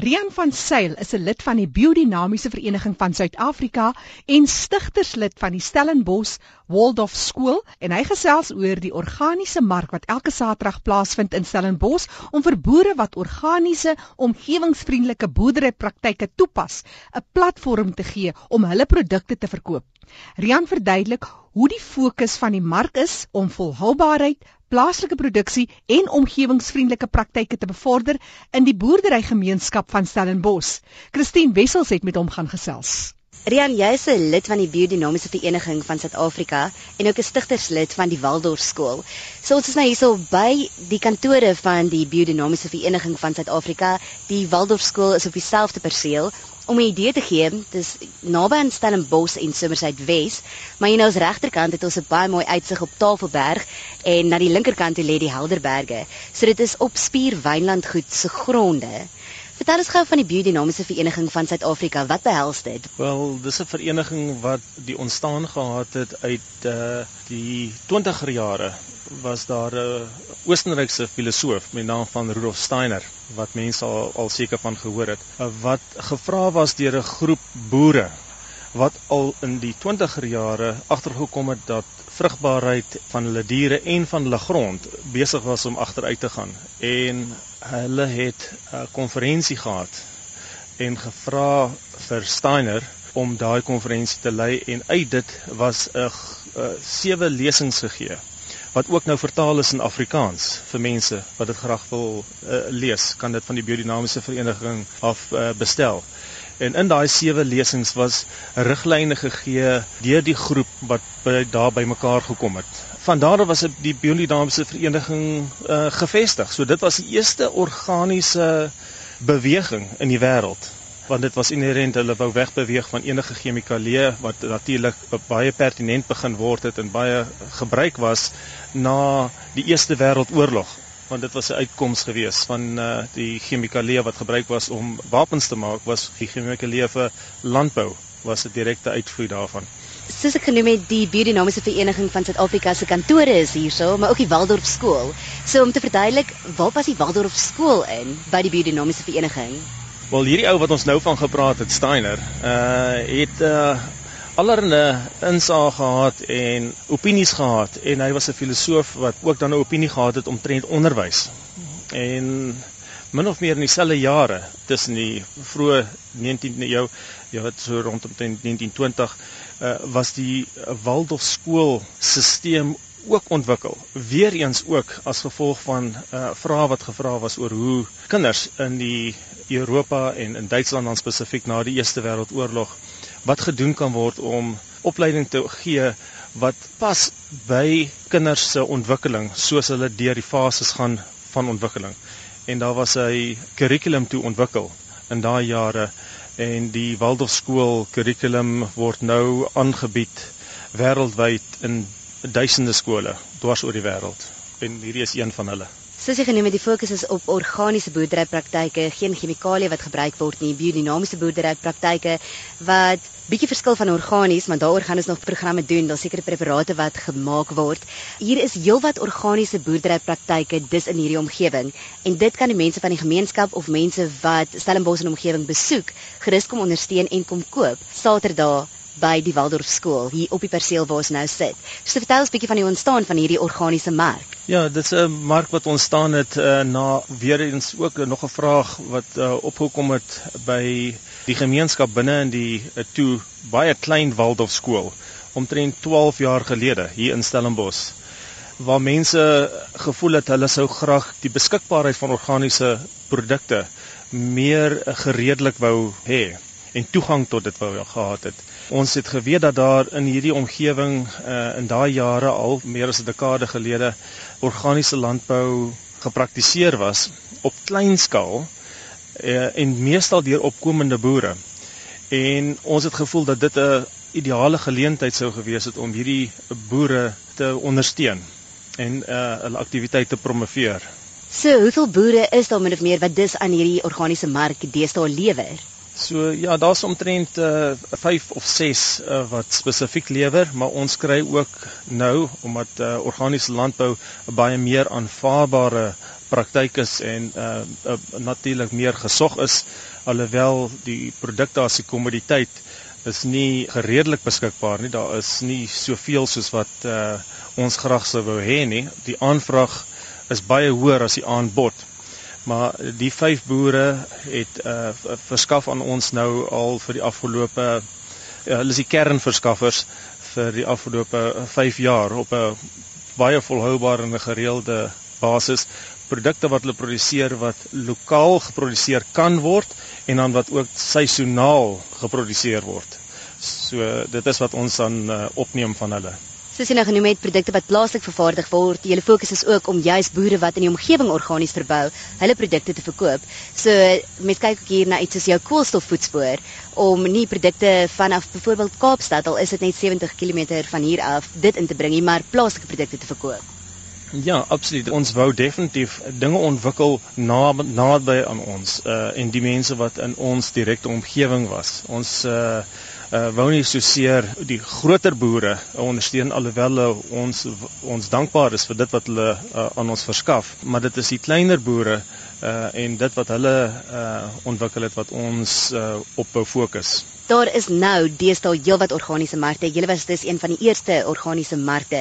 Rian van Sail is 'n lid van die Biodinamiese Vereniging van Suid-Afrika en stigterslid van die Stellenbosch Waldorf Skool en hy gesels oor die organiese mark wat elke Saterdag plaasvind in Stellenbosch om vir boere wat organiese omgewingsvriendelike boerderypraktyke toepas, 'n platform te gee om hulle produkte te verkoop. Rian verduidelik hoe die fokus van die mark is om volhoubaarheid, plaaslike produksie en omgewingsvriendelike praktyke te bevorder in die boerderygemeenskap van Stellenbosch. Christine Wessels het met hom gaan gesels. Rian, jy is 'n lid van die Biodinamiese Vereniging van Suid-Afrika en ook 'n stigterslid van die Waldorf Skool. So ons is nou hierso by die kantore van die Biodinamiese Vereniging van Suid-Afrika. Die Waldorf Skool is op dieselfde perseel om 'n idee te gee, dis naby aan Stellenbosch en Somersuid Wes, maar hier nou ons regterkant het ons 'n baie mooi uitsig op Tafelberg en na die linkerkant lê die Helderberge. So dit is op Spier Wynlandgoed se gronde. Vertel ons gou van die Biodinamiese Vereniging van Suid-Afrika. Wat behels dit? Wel, dis 'n vereniging wat die ontstaan gehad het uit uh die 20er jare was daar 'n Oostenrykse filosoof met naam van Rudolf Steiner wat mense al, al seker van gehoor het wat gevra was deur 'n groep boere wat al in die 20er jare agtergekom het dat vrugbaarheid van hulle diere en van hulle grond besig was om agteruit te gaan. En hulle het 'n konferensie gehad en gevra vir Steiner om daai konferensie te lei en uit dit was 'n sewe lesings gegee wat ook nou vertaal is in Afrikaans vir mense wat dit graag wil uh, lees, kan dit van die biodinamiese vereniging af uh, bestel. En in daai sewe lesings was riglyne gegee deur die groep wat by daar bymekaar gekom het. Van daar was die biodinamiese vereniging uh, gevestig. So dit was die eerste organiese beweging in die wêreld want dit was inherent hulle wou wegbeweeg van enige chemikalieë wat natuurlik baie pertinent begin word het en baie gebruik was na die Eerste Wêreldoorlog want dit was 'n uitkoms gewees van uh, die chemikalieë wat gebruik was om wapens te maak was die chemikalieë vir landbou was 'n direkte uitvloei daarvan Soos ek genoem het, die Biodinamiese Vereniging van Suid-Afrika se kantore is hierso, maar ook die Waldorf Skool. So om te verduidelik, waar pas die Waldorf Skool in by die Biodinamiese Vereniging? Wel hierdie ou wat ons nou van gepraat het, Steiner, uh het uh allerlei insaag gehad en opinies gehad en hy was 'n filosoof wat ook dan 'n opinie gehad het omtrent onderwys. En min of meer in dieselfde jare tussen die vroeë 19de eeu, ja wat so rondom 1920, uh was die Waldorf skoolstelsel ook ontwikkel. Weereens ook as gevolg van uh vrae wat gevra was oor hoe kinders in die Europa en in Duitsland dan spesifiek na die Eerste Wêreldoorlog wat gedoen kan word om opleiding te gee wat pas by kinders se ontwikkeling soos hulle deur die fases gaan van ontwikkeling. En daar was 'n kurrikulum toe ontwikkel in daai jare en die Waldorf skool kurrikulum word nou aangebied wêreldwyd in duisende skole dwars oor die wêreld en hierdie is een van hulle. Soos jy genoem het, die fokus is op organiese boerderypraktyke, geen chemikalieë wat gebruik word nie, biodinamiese boerderypraktyke wat bietjie verskil van organies, maar daaroor gaan ons nog programme doen, daar sekerre preparate wat gemaak word. Hier is heelwat organiese boerderypraktyke dis in hierdie omgewing en dit kan die mense van die gemeenskap of mense wat Stellenbosch en omgewing besoek, gerus kom ondersteun en kom koop. Saterdag by die Waldorf skool hier op die perseel waar ons nou sit. So vertel ons bietjie van die ontstaan van hierdie organiese mark. Ja, dit is 'n mark wat ontstaan het uh, na weer eens ook uh, nog 'n vraag wat uh, opgekom het by die gemeenskap binne in die uh, toe baie klein Waldorf skool omtrent 12 jaar gelede hier in Stellenbosch waar mense gevoel het hulle sou graag die beskikbaarheid van organiese produkte meer gereedelik wou hê en toegang tot dit wou gehad het. Ons het geweet dat daar in hierdie omgewing uh, in daai jare al meer as 'n dekade gelede organiese landbou gepraktiseer was op klein skaal uh, en meestal deur opkomende boere. En ons het gevoel dat dit 'n ideale geleentheid sou gewees het om hierdie boere te ondersteun en uh, hulle aktiwiteite te promoveer. So, hoeveel boere is daar min of meer wat dus aan hierdie organiese mark deesdae lewer? So ja, daar's omtrent uh, 5 of 6 uh, wat spesifiek lewer, maar ons kry ook nou omdat uh, organiese landbou baie meer aanvaarbare praktyk is en uh, uh natuurlik meer gesog is alhoewel die produkte as 'n kommoditeit is nie gereedelik beskikbaar nie. Daar is nie soveel soos wat uh ons graag sou wou hê nie. Die aanvraag is baie hoër as die aanbod. Maar die vyf boere het uh verskaf aan ons nou al vir die afgelope uh, hulle is die kernverskaffers vir die afgelope 5 jaar op 'n baie volhoubare en gereelde basis produkte wat hulle produseer wat lokaal geproduseer kan word en dan wat ook seisoonaal geproduseer word. So dit is wat ons dan uh, opneem van hulle. Soos jy nou genoem het, produkte wat plaaslik vervaardig word, julle fokus is ook om juis boere wat in die omgewing organies verbou, hulle produkte te verkoop. So met kyk ook hier na iets soos jou koolstofvoetspoor om nie produkte vanaf byvoorbeeld Kaapstad al is dit net 70 km van hier af dit in te bring nie, maar plaaslike produkte te verkoop. Ja, absoluut. Ons wou definitief dinge ontwikkel na naby aan ons uh en die mense wat in ons direkte omgewing was. Ons uh uh, wou nie so seer die groter boere ondersteun alhoewel ons ons dankbaar is vir dit wat hulle uh, aan ons verskaf maar dit is die kleiner boere uh, en dit wat hulle uh, ontwikkel het wat ons uh, op fokus Daar is nou deesdae heelwat organiese markte. Julle was dis een van die eerste organiese markte.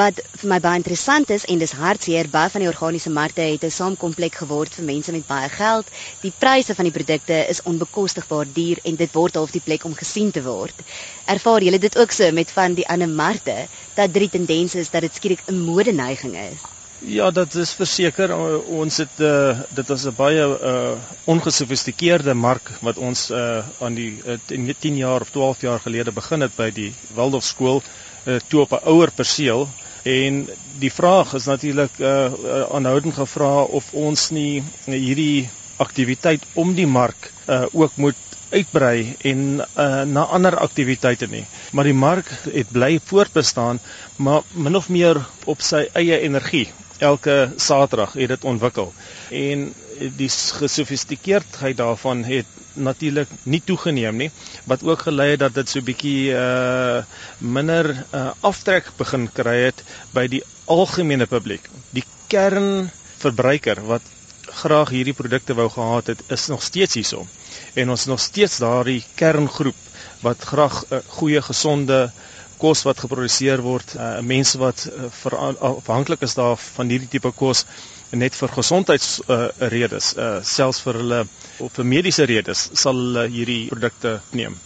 Wat vir my baie interessant is en dis hartseer, baie van die organiese markte het 'n saamkomplek geword vir mense met baie geld. Die pryse van die produkte is onbekostigbaar duur en dit word half die plek om gesien te word. Ervaar julle dit ook so met van die ander markte dat drie tendense is dat dit skielik 'n modeneiging is? Ja, dit is verseker ons het uh, dit was 'n baie uh, ongesofistikeerde mark wat ons uh, aan die uh, 10 jaar of 12 jaar gelede begin het by die Waldorf skool uh, toe op 'n ouer perseel. En die vraag is natuurlik uh, aanhoudend gevra of ons nie hierdie aktiwiteit om die mark uh, ook moet uitbrei en uh, na ander aktiwiteite nie. Maar die mark het bly voortbestaan maar min of meer op sy eie energie elke Saterdag het dit ontwikkel. En die gesofistikeerdheid daarvan het natuurlik nie toegeneem nie, wat ook gelei het dat dit so bietjie uh minder uh aftrek begin kry het by die algemene publiek. Die kernverbruiker wat graag hierdie produkte wou gehad het, is nog steeds hierso. En ons nog steeds daardie kerngroep wat graag 'n uh, goeie gesonde uh kos wat geproduseer word, uh, mense wat uh, afhanklik is daar van hierdie tipe kos net vir gesondheidsredes, uh, uh, selfs vir hulle of vir mediese redes sal hulle hierdie produkte neem.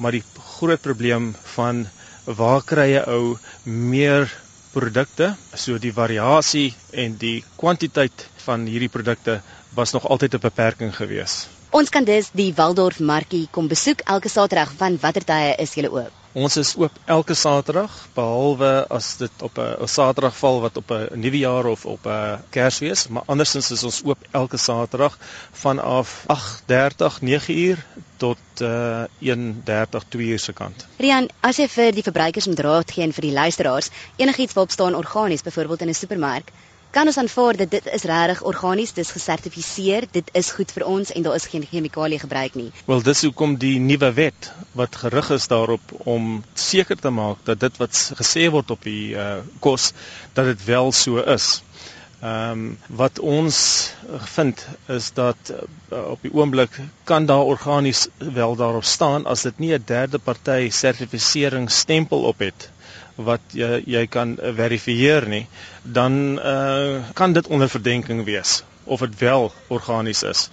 Maar die groot probleem van waar kry jy ou meer produkte? So die variasie en die kwantiteit van hierdie produkte was nog altyd 'n beperking geweest. Ons kan dus die Waldorf Markie kom besoek elke Saterdag van watter tye is julle oop? Ons is oop elke Saterdag behalwe as dit op 'n Saterdag val wat op 'n nuwe jaar of op 'n Kersfees, maar andersins is ons oop elke Saterdag vanaf 8:30 9uur tot uh, 1:30 2uur se kant. Rian, as jy vir die verbruikers moet raad gee en vir die luisteraars enigiets waarop staan organies, byvoorbeeld in 'n supermark, kan ons aanvaar dat dit is regtig organies, dis gesertifiseer, dit is goed vir ons en daar is geen chemikalie gebruik nie. Wel dis hoekom die nuwe wet wat gerig is daarop om seker te maak dat dit wat gesê word op die uh, kos dat dit wel so is. Ehm um, wat ons vind is dat uh, op die oomblik kan daar organies wel daarop staan as dit nie 'n derde party sertifisering stempel op het wat jy, jy kan verifieer nie, dan uh, kan dit onder verdenking wees of dit wel organies is.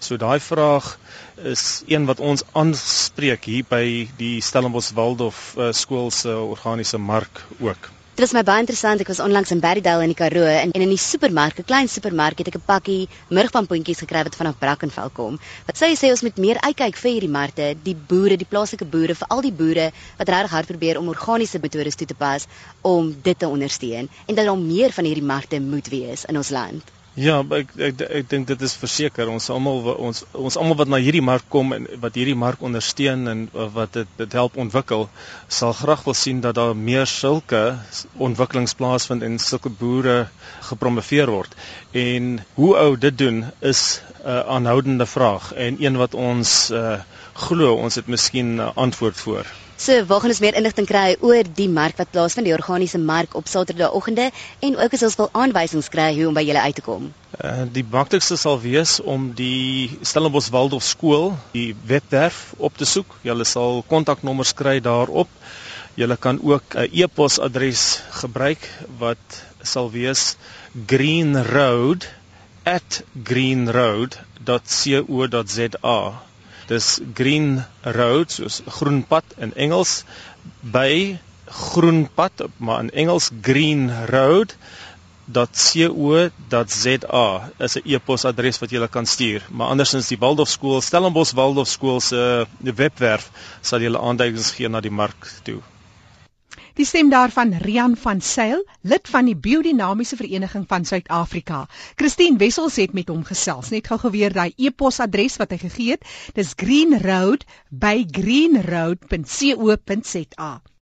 So daai vraag is een wat ons aanspreek hier by die Stellenbosch Waldorf uh, skool se organiese mark ook. Dit was my baie interessant. Ek was onlangs in Berrydale in die Karoo en, en in die supermark, 'n klein supermark, het ek 'n pakkie murgpampoentjies gekry wat vanaf Brackenfell kom. Wat sê jy sê ons moet meer uitkyk vir hierdie markte, die boere, die plaaslike boere, veral die boere wat regtig hard probeer om organiese metodes toe te pas om dit te ondersteun en dat daar meer van hierdie markte moet wees in ons land. Ja, ek ek ek dink dit is verseker ons almal ons ons almal wat na hierdie mark kom en wat hierdie mark ondersteun en wat dit dit help ontwikkel, sal graag wil sien dat daar meer sulke ontwikkelings plaasvind en sulke boere gepromoveer word. En hoe ou dit doen is 'n uh, aanhoudende vraag en een wat ons uh, glo ons het miskien 'n antwoord voor. So, waar gaan ons meer inligting kry oor die mark wat plaasvind, die organiese mark op Saterdagoggende en ook as ons wil aanwysings kry hoe om by julle uit te kom? Uh, die maklikste sal wees om die Stellenbosch Waldorf skool, die webwerf op te soek. Jy sal kontaknommers kry daarop. Jy kan ook 'n e-posadres gebruik wat sal wees greenroad@greenroad.co.za. Dis Green Road soos groenpad in Engels by groenpad maar in Engels Green Road .co.za is 'n e-posadres wat jy kan stuur. Maar andersins die Waldorf skool, Stellenbosch Waldorf skool se webwerf sal julle aanduidings gee na die mark toe. Die stem daarvan Rian van Sail, lid van die Biodinamiese Vereniging van Suid-Afrika. Christine Wessels het met hom gesels. Net gou geweer daai e-posadres wat hy gegee het, dis greenroad@greenroad.co.za.